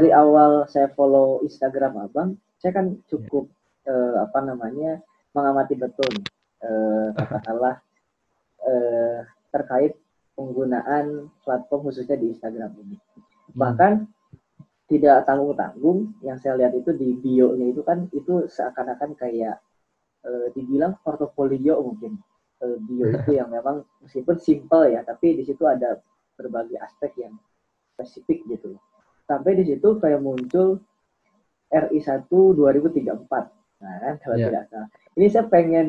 dari awal saya follow Instagram abang, saya kan cukup uh, apa namanya mengamati betul uh, katakanlah uh, terkait penggunaan platform khususnya di Instagram ini. Hmm. Bahkan tidak tanggung-tanggung yang saya lihat itu di bio-nya itu kan itu seakan-akan kayak uh, dibilang portofolio mungkin uh, bio itu yang memang meskipun simple ya tapi di situ ada berbagai aspek yang spesifik gitu sampai di situ kayak muncul RI1 2034 nah kan kalau yeah. tidak salah. Ini saya pengen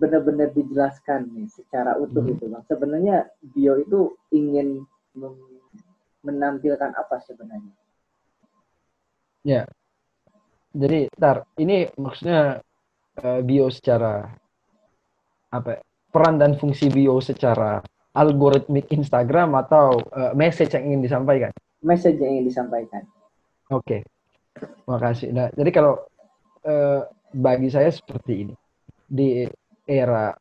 benar-benar dijelaskan nih secara utuh hmm. itu bang. Sebenarnya bio itu ingin menampilkan apa sebenarnya? Ya. Jadi tar ini maksudnya uh, bio secara apa ya, peran dan fungsi bio secara algoritmik Instagram atau uh, message yang ingin disampaikan message yang ingin disampaikan. Oke, okay. makasih. Nah, jadi kalau uh, bagi saya seperti ini di era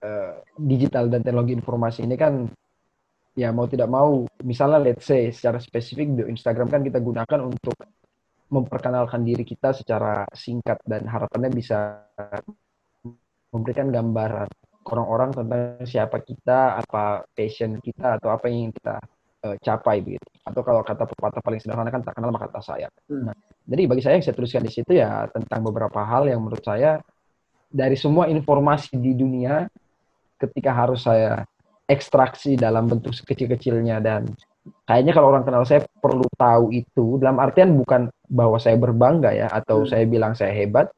uh, digital dan teknologi informasi ini kan ya mau tidak mau misalnya let's say secara spesifik di Instagram kan kita gunakan untuk memperkenalkan diri kita secara singkat dan harapannya bisa memberikan gambaran orang-orang tentang siapa kita, apa passion kita atau apa yang kita uh, capai begitu. Atau kalau kata pepatah paling sederhana kan tak kenal maka tak sayang. Hmm. Nah, jadi bagi saya yang saya tuliskan di situ ya tentang beberapa hal yang menurut saya dari semua informasi di dunia ketika harus saya ekstraksi dalam bentuk sekecil-kecilnya dan kayaknya kalau orang kenal saya perlu tahu itu dalam artian bukan bahwa saya berbangga ya atau hmm. saya bilang saya hebat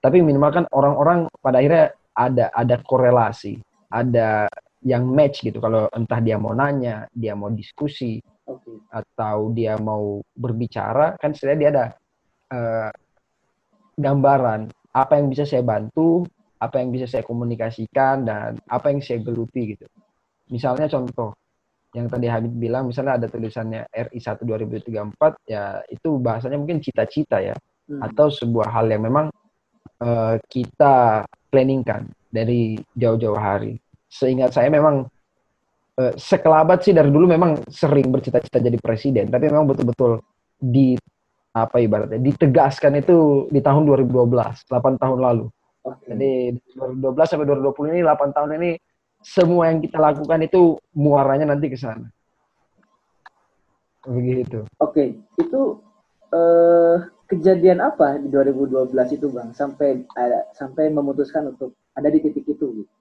tapi minimal kan orang-orang pada akhirnya ada ada korelasi ada yang match gitu kalau entah dia mau nanya dia mau diskusi okay. atau dia mau berbicara kan sebenarnya dia ada uh, gambaran apa yang bisa saya bantu apa yang bisa saya komunikasikan dan apa yang saya geluti gitu misalnya contoh yang tadi Habib bilang misalnya ada tulisannya RI 1 2034 ya itu bahasanya mungkin cita-cita ya hmm. atau sebuah hal yang memang uh, kita planningkan dari jauh-jauh hari seingat saya memang uh, sekelabat sih dari dulu memang sering bercita-cita jadi presiden, tapi memang betul-betul di apa ibaratnya ditegaskan itu di tahun 2012, 8 tahun lalu. Okay. Jadi 2012 sampai 2020 ini 8 tahun ini semua yang kita lakukan itu muaranya nanti ke sana. Begitu. Oke, okay. itu uh, kejadian apa di 2012 itu Bang sampai uh, sampai memutuskan untuk ada di titik itu gitu?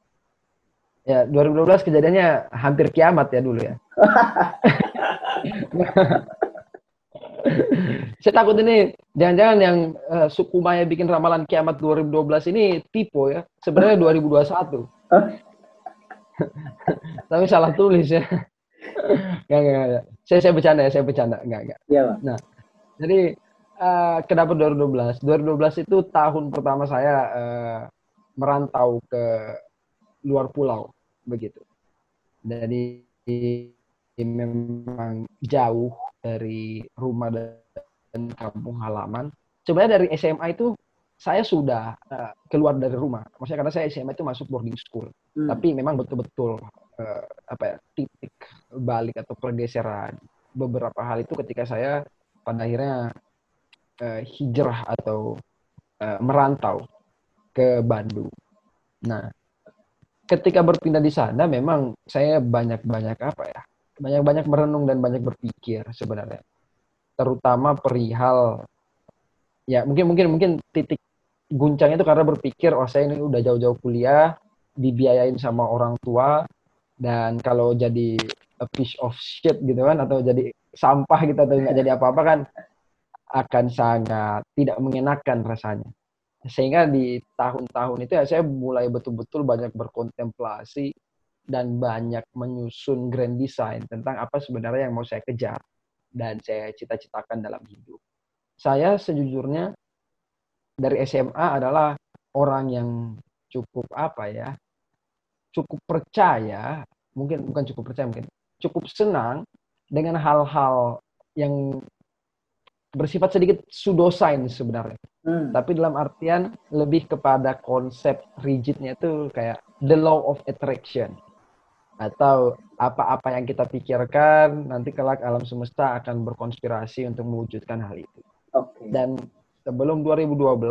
Ya, 2012 kejadiannya hampir kiamat ya dulu ya. Saya takut ini jangan-jangan yang uh, suku Maya bikin ramalan kiamat 2012 ini tipe ya. Sebenarnya 2021. Tapi salah tulis ya. Enggak, enggak, enggak. Saya saya bercanda ya, saya bercanda. Enggak, enggak. Iya, Pak. Nah, jadi uh, kenapa 2012? 2012 itu tahun pertama saya uh, merantau ke luar pulau begitu. Jadi memang jauh dari rumah dan kampung halaman. Sebenarnya dari SMA itu saya sudah uh, keluar dari rumah. Maksudnya karena saya SMA itu masuk boarding school. Hmm. Tapi memang betul-betul uh, apa ya titik balik atau pergeseran beberapa hal itu ketika saya pada akhirnya uh, hijrah atau uh, merantau ke Bandung. Nah, ketika berpindah di sana memang saya banyak-banyak apa ya banyak-banyak merenung dan banyak berpikir sebenarnya. Terutama perihal ya mungkin mungkin mungkin titik guncangnya itu karena berpikir oh saya ini udah jauh-jauh kuliah dibiayain sama orang tua dan kalau jadi a piece of shit gitu kan atau jadi sampah gitu atau nggak jadi apa-apa kan akan sangat tidak mengenakan rasanya sehingga di tahun-tahun itu ya saya mulai betul-betul banyak berkontemplasi dan banyak menyusun grand design tentang apa sebenarnya yang mau saya kejar dan saya cita-citakan dalam hidup. Saya sejujurnya dari SMA adalah orang yang cukup apa ya, cukup percaya, mungkin bukan cukup percaya mungkin, cukup senang dengan hal-hal yang bersifat sedikit pseudosains sebenarnya. Hmm. Tapi dalam artian lebih kepada konsep rigidnya itu kayak the law of attraction. atau apa-apa yang kita pikirkan nanti kelak alam semesta akan berkonspirasi untuk mewujudkan hal itu. Oke. Dan sebelum 2012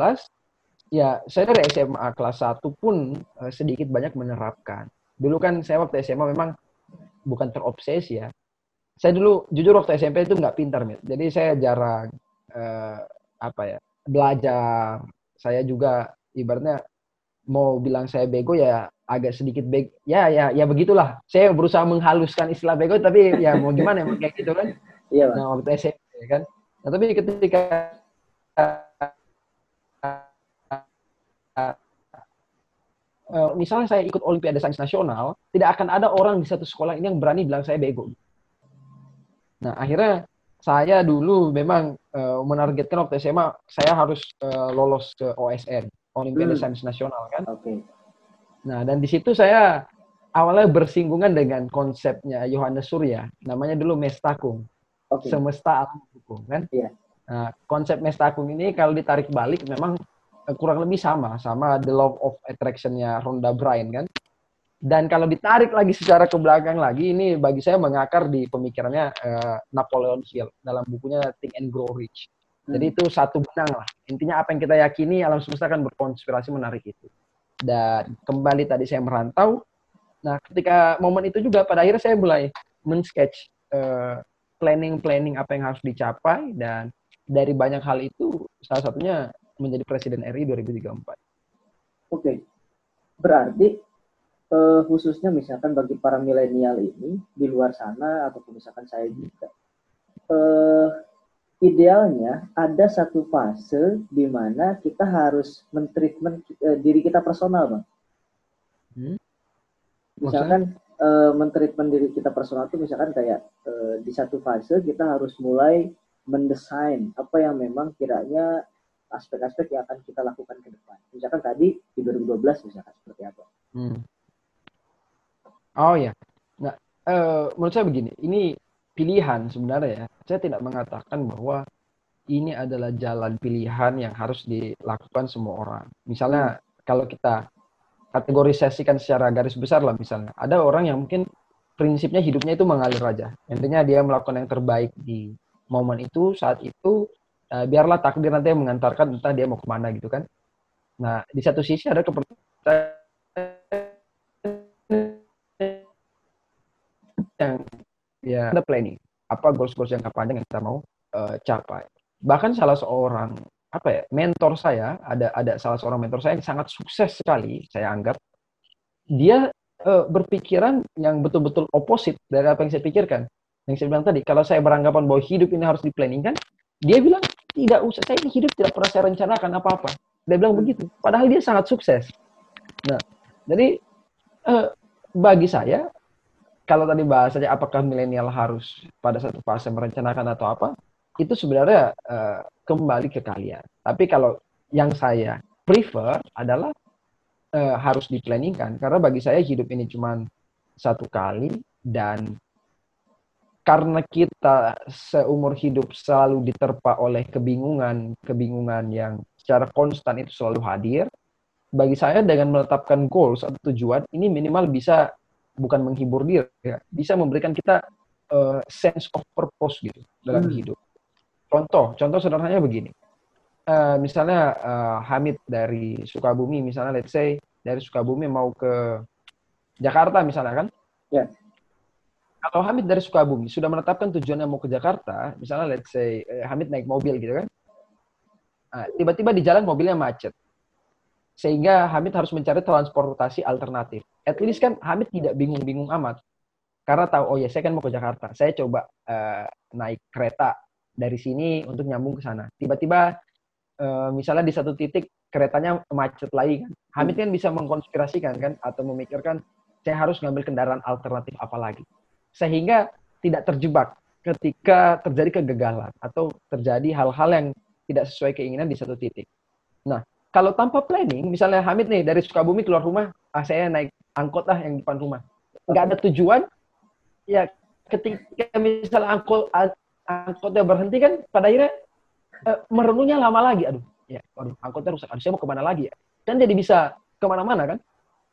ya saya dari SMA kelas 1 pun uh, sedikit banyak menerapkan. Dulu kan saya waktu SMA memang bukan terobsesi ya. Saya dulu jujur waktu SMP itu nggak pintar, Mit. Jadi saya jarang uh, apa ya belajar. Saya juga ibaratnya mau bilang saya bego ya agak sedikit bego. Ya ya ya begitulah. Saya berusaha menghaluskan istilah bego tapi ya mau gimana emang kayak gitu kan. Iya. Nah, waktu SMP kan. Nah, tapi ketika uh, misalnya saya ikut Olimpiade Sains Nasional, tidak akan ada orang di satu sekolah ini yang berani bilang saya bego. Nah, akhirnya saya dulu memang uh, menargetkan waktu SMA saya harus uh, lolos ke OSN, Olimpiade hmm. Sains Nasional kan. Oke. Okay. Nah, dan di situ saya awalnya bersinggungan dengan konsepnya Yohanes Surya, namanya dulu Mestakung. Okay. Semesta alam hukum kan. Iya. Yeah. Nah, konsep Mestakung ini kalau ditarik balik memang Eh, kurang lebih sama sama The Law of Attraction-nya Rhonda Bryan kan. Dan kalau ditarik lagi secara ke belakang lagi, ini bagi saya mengakar di pemikirannya uh, Napoleon Hill dalam bukunya Think and Grow Rich. Hmm. Jadi itu satu benang lah. Intinya apa yang kita yakini alam semesta akan berkonspirasi menarik itu. Dan kembali tadi saya merantau. Nah, ketika momen itu juga pada akhirnya saya mulai men-sketch uh, planning-planning apa yang harus dicapai dan dari banyak hal itu salah satunya menjadi presiden RI 2034. Oke, berarti uh, khususnya misalkan bagi para milenial ini di luar sana ataupun misalkan saya juga, uh, idealnya ada satu fase di mana kita harus mentreatment uh, diri kita personal, bang. Hmm? Misalkan uh, mentreatment diri kita personal itu misalkan kayak uh, di satu fase kita harus mulai mendesain apa yang memang kiranya aspek-aspek yang akan kita lakukan ke depan. Misalkan tadi di 2012 misalkan seperti apa? Hmm. Oh ya, nah uh, menurut saya begini, ini pilihan sebenarnya ya. Saya tidak mengatakan bahwa ini adalah jalan pilihan yang harus dilakukan semua orang. Misalnya hmm. kalau kita kategorisasikan secara garis besar lah misalnya, ada orang yang mungkin prinsipnya hidupnya itu mengalir aja. Intinya dia melakukan yang terbaik di momen itu, saat itu, uh, biarlah takdir nanti yang mengantarkan entah dia mau ke mana gitu kan. Nah, di satu sisi ada kepercayaan yang ya ada planning apa goals-goals yang panjang yang kita mau uh, capai. Bahkan salah seorang apa ya mentor saya ada ada salah seorang mentor saya yang sangat sukses sekali saya anggap dia uh, berpikiran yang betul-betul oposit dari apa yang saya pikirkan. Yang saya bilang tadi, kalau saya beranggapan bahwa hidup ini harus diplanning kan, dia bilang tidak usah saya ini hidup tidak pernah saya rencanakan apa-apa dia bilang begitu padahal dia sangat sukses nah jadi eh, bagi saya kalau tadi bahasanya apakah milenial harus pada satu fase merencanakan atau apa itu sebenarnya eh, kembali ke kalian. Tapi kalau yang saya prefer adalah eh, harus diplanningkan. Karena bagi saya hidup ini cuma satu kali dan karena kita seumur hidup selalu diterpa oleh kebingungan, kebingungan yang secara konstan itu selalu hadir, bagi saya dengan menetapkan goals atau tujuan ini minimal bisa bukan menghibur diri, ya, bisa memberikan kita uh, sense of purpose gitu dalam hmm. hidup. Contoh, contoh sederhananya begini. Uh, misalnya uh, Hamid dari Sukabumi, misalnya let's say dari Sukabumi mau ke Jakarta misalnya kan? Ya kalau Hamid dari Sukabumi sudah menetapkan tujuannya mau ke Jakarta, misalnya let's say eh, Hamid naik mobil gitu kan, nah, tiba-tiba di jalan mobilnya macet, sehingga Hamid harus mencari transportasi alternatif. At least kan Hamid tidak bingung-bingung amat, karena tahu oh ya saya kan mau ke Jakarta, saya coba uh, naik kereta dari sini untuk nyambung ke sana. Tiba-tiba uh, misalnya di satu titik keretanya macet lagi kan, Hamid kan bisa mengkonspirasikan kan atau memikirkan saya harus ngambil kendaraan alternatif apa lagi sehingga tidak terjebak ketika terjadi kegagalan atau terjadi hal-hal yang tidak sesuai keinginan di satu titik. Nah, kalau tanpa planning, misalnya Hamid nih dari Sukabumi keluar rumah, ah saya naik angkot lah yang depan rumah. Nggak ada tujuan, ya ketika misalnya angkot angkotnya berhenti kan pada akhirnya eh, merenungnya lama lagi. Aduh, ya, aduh, angkotnya rusak. Aduh, saya mau ke mana lagi ya? Kan jadi bisa ke mana-mana kan?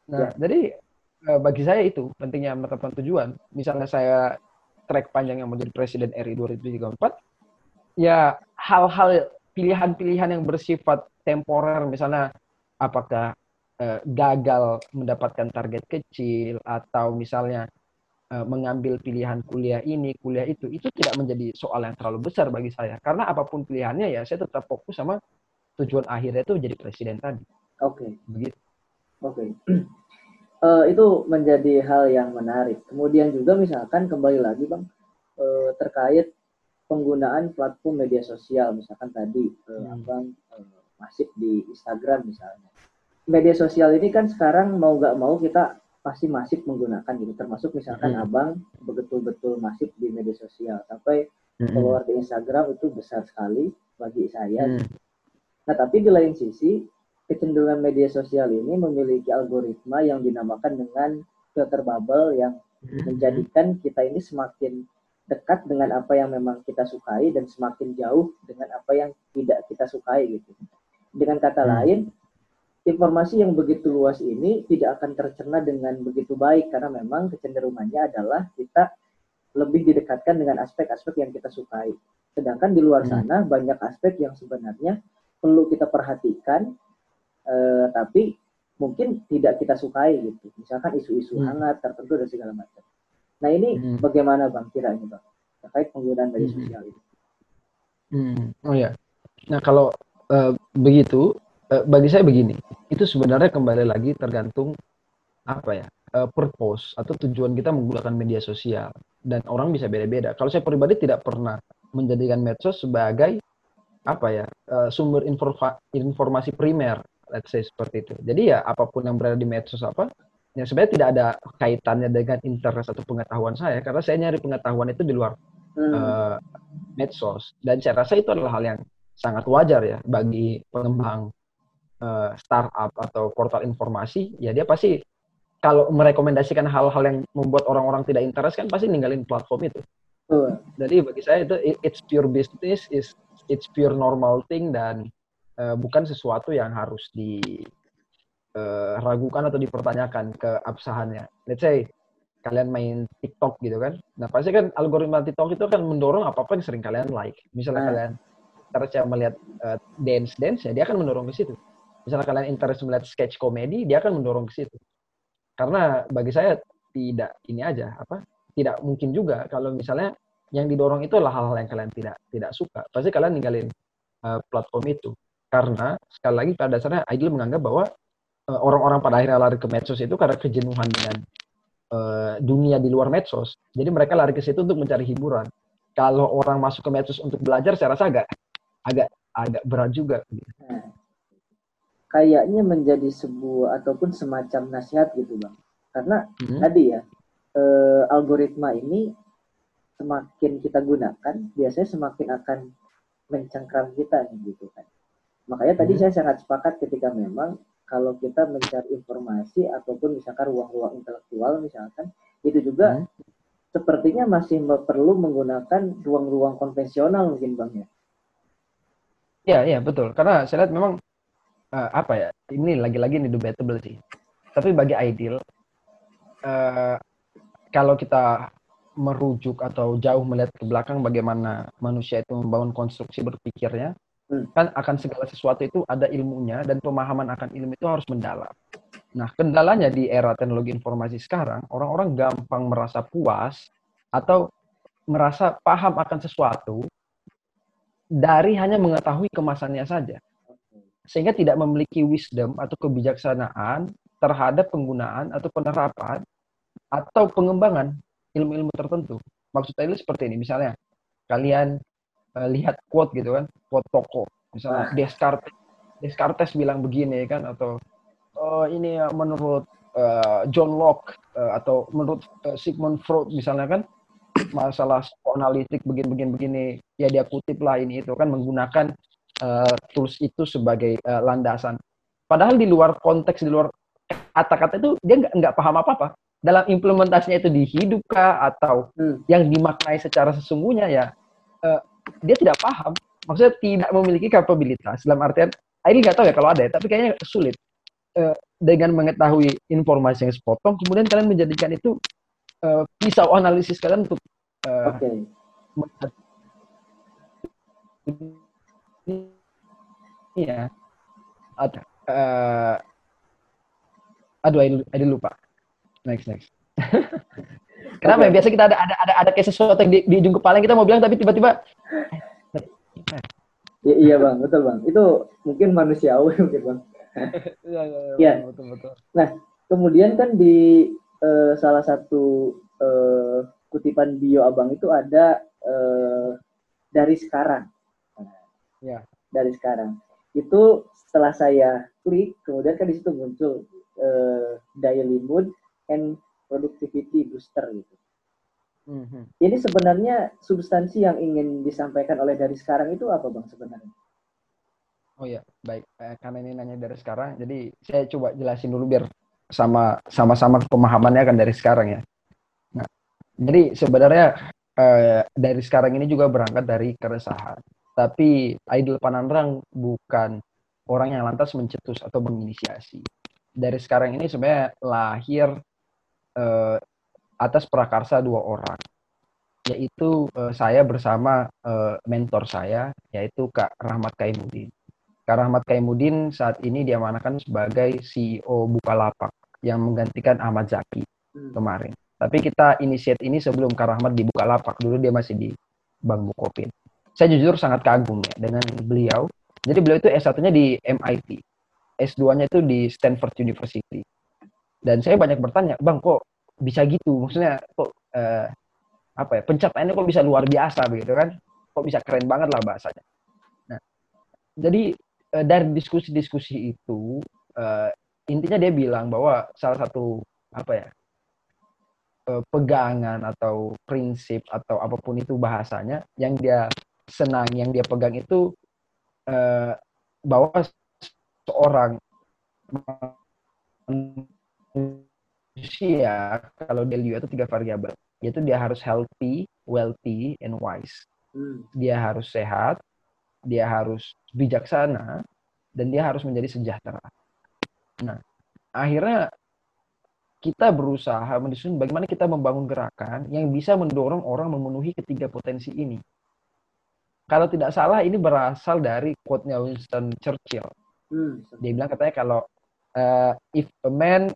Nah, ya. jadi uh, bagi saya itu pentingnya menetapkan tujuan. Misalnya saya track panjang yang menjadi presiden RI 2034, ya hal-hal pilihan-pilihan yang bersifat temporer, misalnya apakah uh, gagal mendapatkan target kecil atau misalnya uh, mengambil pilihan kuliah ini, kuliah itu, itu tidak menjadi soal yang terlalu besar bagi saya. Karena apa pun pilihannya ya saya tetap fokus sama tujuan akhirnya itu jadi presiden tadi. Oke. Okay. Begitu. Oke. Okay. uh, itu menjadi hal yang menarik. Kemudian juga misalkan kembali lagi bang uh, terkait penggunaan platform media sosial, misalkan tadi uh, hmm. abang uh, masif di Instagram misalnya. Media sosial ini kan sekarang mau nggak mau kita pasti masif menggunakan gitu, termasuk misalkan hmm. abang betul-betul masif di media sosial sampai hmm. follower di Instagram itu besar sekali bagi saya. Hmm. Nah tapi di lain sisi kecenderungan media sosial ini memiliki algoritma yang dinamakan dengan filter bubble yang hmm. menjadikan kita ini semakin dekat dengan apa yang memang kita sukai dan semakin jauh dengan apa yang tidak kita sukai gitu. Dengan kata hmm. lain, informasi yang begitu luas ini tidak akan tercerna dengan begitu baik karena memang kecenderungannya adalah kita lebih didekatkan dengan aspek-aspek yang kita sukai. Sedangkan di luar hmm. sana banyak aspek yang sebenarnya perlu kita perhatikan uh, tapi mungkin tidak kita sukai gitu. Misalkan isu-isu hmm. hangat tertentu dan segala macam. Nah ini hmm. bagaimana bang kiranya bang terkait penggunaan media hmm. sosial ini? Hmm. Oh ya. Nah kalau uh, begitu bagi saya begini, itu sebenarnya kembali lagi tergantung apa ya uh, purpose atau tujuan kita menggunakan media sosial dan orang bisa beda-beda. Kalau saya pribadi tidak pernah menjadikan medsos sebagai apa ya uh, sumber informa informasi primer let's say seperti itu. Jadi ya apa pun yang berada di medsos apa, yang sebenarnya tidak ada kaitannya dengan interest atau pengetahuan saya, karena saya nyari pengetahuan itu di luar hmm. uh, medsos. Dan saya rasa itu adalah hal yang sangat wajar ya bagi pengembang uh, startup atau portal informasi, ya dia pasti kalau merekomendasikan hal-hal yang membuat orang-orang tidak interest kan pasti ninggalin platform itu. Uh. Jadi bagi saya itu it's pure business, is it's pure normal thing dan uh, bukan sesuatu yang harus diragukan eh, uh, atau dipertanyakan keabsahannya. Let's say kalian main TikTok gitu kan. Nah, pasti kan algoritma TikTok itu kan mendorong apa-apa yang sering kalian like. Misalnya hmm. kalian terus melihat uh, dance dance ya dia akan mendorong ke situ. Misalnya kalian interest melihat sketch komedi, dia akan mendorong ke situ. Karena bagi saya tidak ini aja apa? Tidak mungkin juga kalau misalnya yang didorong itu adalah hal-hal yang kalian tidak tidak suka. Pasti kalian ninggalin uh, platform itu. Karena sekali lagi pada dasarnya Aidil menganggap bahwa uh, orang-orang pada akhirnya lari ke medsos itu karena kejenuhan dengan uh, dunia di luar medsos. Jadi mereka lari ke situ untuk mencari hiburan. Kalau orang masuk ke medsos untuk belajar, saya rasa agak agak agak berat juga. Nah, kayaknya menjadi sebuah ataupun semacam nasihat gitu bang. Karena hmm. tadi ya uh, algoritma ini semakin kita gunakan, biasanya semakin akan mencengkram kita gitu kan. Makanya tadi hmm. saya sangat sepakat ketika memang kalau kita mencari informasi ataupun misalkan ruang-ruang intelektual misalkan itu juga hmm. sepertinya masih perlu menggunakan ruang-ruang konvensional mungkin bang ya. Ya, ya betul. Karena saya lihat memang uh, apa ya ini lagi-lagi ini debatable sih. Tapi bagi ideal uh, kalau kita merujuk atau jauh melihat ke belakang bagaimana manusia itu membangun konstruksi berpikirnya, Hmm. Kan akan segala sesuatu itu ada ilmunya dan pemahaman akan ilmu itu harus mendalam. Nah, kendalanya di era teknologi informasi sekarang, orang-orang gampang merasa puas atau merasa paham akan sesuatu dari hanya mengetahui kemasannya saja. Sehingga tidak memiliki wisdom atau kebijaksanaan terhadap penggunaan atau penerapan atau pengembangan ilmu-ilmu tertentu. Maksudnya ini seperti ini, misalnya kalian uh, lihat quote gitu kan, quote toko. Misalnya nah. Descartes, Descartes bilang begini kan atau oh, ini menurut uh, John Locke uh, atau menurut uh, Sigmund Freud misalnya kan masalah psikoanalitik begini-begini begini ya dia kutip lah ini itu kan menggunakan uh, tools itu sebagai uh, landasan. Padahal di luar konteks di luar kata-kata itu dia nggak nggak paham apa-apa. Dalam implementasinya itu di hidup atau hmm. yang dimaknai secara sesungguhnya ya uh, dia tidak paham. Maksudnya tidak memiliki kapabilitas. Dalam artian, ini nggak tahu ya kalau ada ya, tapi kayaknya sulit. uh, dengan mengetahui informasi yang sepotong, kemudian kalian menjadikan itu uh, pisau analisis kalian untuk uh, okay. Iya. Ada. Uh, aduh, ada lupa. Next, next. Kenapa okay. ya? Biasa kita ada ada ada ada kayak sesuatu yang di, di ujung kepala yang kita mau bilang tapi tiba-tiba I iya bang, betul bang. Itu mungkin manusiawi mungkin bang. Iya, iya, iya, ya. betul, betul. Nah, kemudian kan di uh, salah satu uh, kutipan bio abang itu ada uh, dari sekarang. Ya. Dari sekarang. Itu setelah saya klik, kemudian kan di situ muncul uh, daily mood and productivity booster gitu. Mm-hmm. Ini sebenarnya substansi yang ingin disampaikan oleh dari sekarang itu apa bang sebenarnya? Oh ya, baik. Eh, karena ini nanya dari sekarang, jadi saya coba jelasin dulu biar sama sama-sama pemahamannya kan dari sekarang ya. Nah, jadi sebenarnya eh, dari sekarang ini juga berangkat dari keresahan. Tapi Idol Panandrang bukan orang yang lantas mencetus atau menginisiasi. Dari sekarang ini sebenarnya lahir eh, atas prakarsa dua orang, yaitu uh, saya bersama uh, mentor saya, yaitu Kak Rahmat Kaimudin. Kak Rahmat Kaimudin saat ini diamanahkan sebagai CEO Bukalapak yang menggantikan Ahmad Zaki hmm. kemarin. Tapi kita inisiat ini sebelum Kak Rahmat di Bukalapak, dulu dia masih di Bank Bukopin. Saya jujur sangat kagum ya dengan beliau. Jadi beliau itu S1-nya di MIT, S2-nya itu di Stanford University. Dan saya banyak bertanya, Bang kok bisa gitu maksudnya kok uh, apa ya pencapaiannya kok bisa luar biasa begitu kan kok bisa keren banget lah bahasanya nah jadi uh, dari diskusi-diskusi itu uh, intinya dia bilang bahwa salah satu apa ya uh, pegangan atau prinsip atau apa pun itu bahasanya yang dia senang yang dia pegang itu uh, bahwa seorang manusia kalau dia lihat itu tiga variabel yaitu dia harus healthy, wealthy, and wise. Hmm. Dia harus sehat, dia harus bijaksana, dan dia harus menjadi sejahtera. Nah, akhirnya kita berusaha mendisusun bagaimana kita membangun gerakan yang bisa mendorong orang memenuhi ketiga potensi ini. Kalau tidak salah, ini berasal dari quote-nya Winston Churchill. Hmm. Dia bilang katanya kalau uh, if a man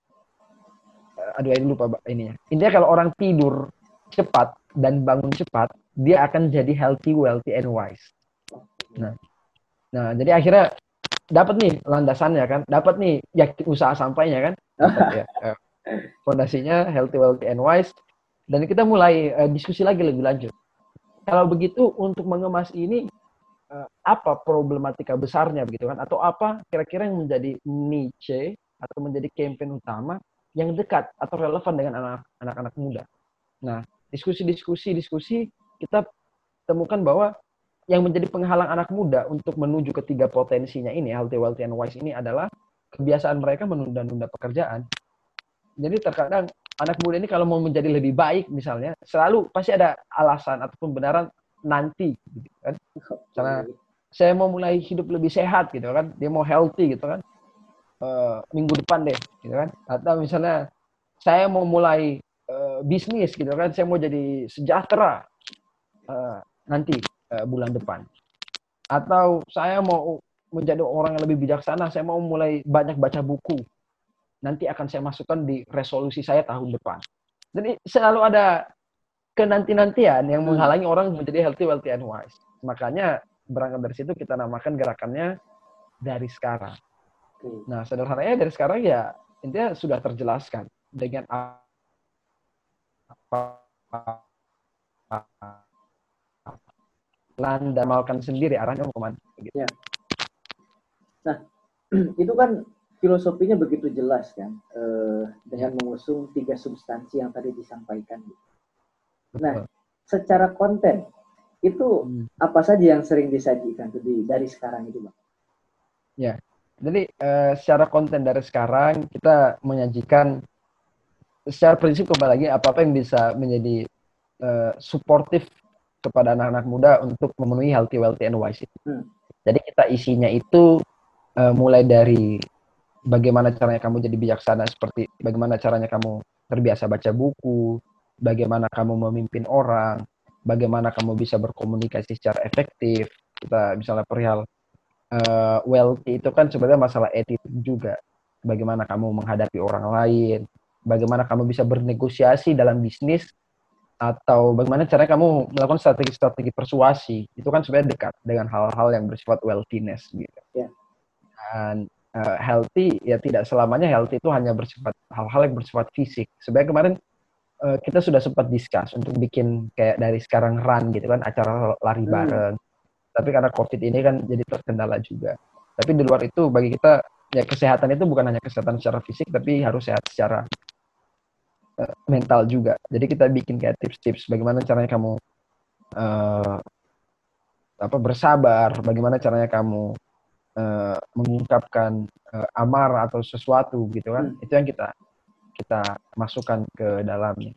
aduh ini lupa ini ya. Intinya kalau orang tidur cepat dan bangun cepat, dia akan jadi healthy, wealthy, and wise. Nah, nah jadi akhirnya dapat nih landasannya kan, dapat nih ya usaha sampainya kan, ya, eh, fondasinya healthy, wealthy, and wise. Dan kita mulai uh, diskusi lagi lebih lanjut. Kalau begitu untuk mengemas ini uh, apa problematika besarnya begitu kan, atau apa kira-kira yang menjadi niche atau menjadi campaign utama yang dekat atau relevan dengan anak-anak muda. Nah, diskusi-diskusi diskusi kita temukan bahwa yang menjadi penghalang anak muda untuk menuju ketiga potensinya ini, healthy, wealthy, and wise ini adalah kebiasaan mereka menunda-nunda pekerjaan. Jadi terkadang anak muda ini kalau mau menjadi lebih baik misalnya, selalu pasti ada alasan atau pembenaran nanti gitu kan. Karena saya mau mulai hidup lebih sehat gitu kan, dia mau healthy gitu kan uh, minggu depan deh, gitu kan? Atau misalnya saya mau mulai uh, bisnis, gitu kan? Saya mau jadi sejahtera uh, nanti uh, bulan depan. Atau saya mau menjadi orang yang lebih bijaksana, saya mau mulai banyak baca buku. Nanti akan saya masukkan di resolusi saya tahun depan. Jadi selalu ada kenanti-nantian yang hmm. menghalangi orang menjadi healthy, wealthy, and wise. Makanya berangkat dari situ kita namakan gerakannya dari sekarang. Nah, sederhananya dari sekarang ya intinya sudah terjelaskan dengan apa Landa malkan sendiri arahnya ke mana. Gitu. Ya. Nah, itu kan filosofinya begitu jelas kan, eh, dengan mengusung tiga substansi yang tadi disampaikan. Nah, secara konten itu hmm. apa saja yang sering disajikan tuh di dari sekarang itu, bang? Ya, jadi uh, secara konten dari sekarang kita menyajikan secara prinsip kembali lagi apa-apa yang bisa menjadi uh, suportif kepada anak-anak muda untuk memenuhi healthy, wealthy, and wise. Hmm. Jadi kita isinya itu uh, mulai dari bagaimana caranya kamu jadi bijaksana seperti bagaimana caranya kamu terbiasa baca buku, bagaimana kamu memimpin orang, bagaimana kamu bisa berkomunikasi secara efektif. Kita misalnya perihal uh, wealthy itu kan sebenarnya masalah etik juga. Bagaimana kamu menghadapi orang lain, bagaimana kamu bisa bernegosiasi dalam bisnis atau bagaimana caranya kamu melakukan strategi-strategi persuasi itu kan sebenarnya dekat dengan hal-hal yang bersifat wealthiness gitu. Yeah. Dan uh, healthy ya tidak selamanya healthy itu hanya bersifat hal-hal yang bersifat fisik. Sebenarnya kemarin uh, kita sudah sempat discuss untuk bikin kayak dari sekarang run gitu kan acara lari hmm. bareng. Tapi karena COVID ini kan jadi terkendala juga. Tapi di luar itu bagi kita ya kesehatan itu bukan hanya kesehatan secara fisik tapi harus sehat secara uh, mental juga. Jadi kita bikin kayak tips-tips bagaimana caranya kamu uh, apa bersabar, bagaimana caranya kamu uh, mengungkapkan uh, amarah atau sesuatu gitu kan. Hmm. Itu yang kita kita masukkan ke dalamnya.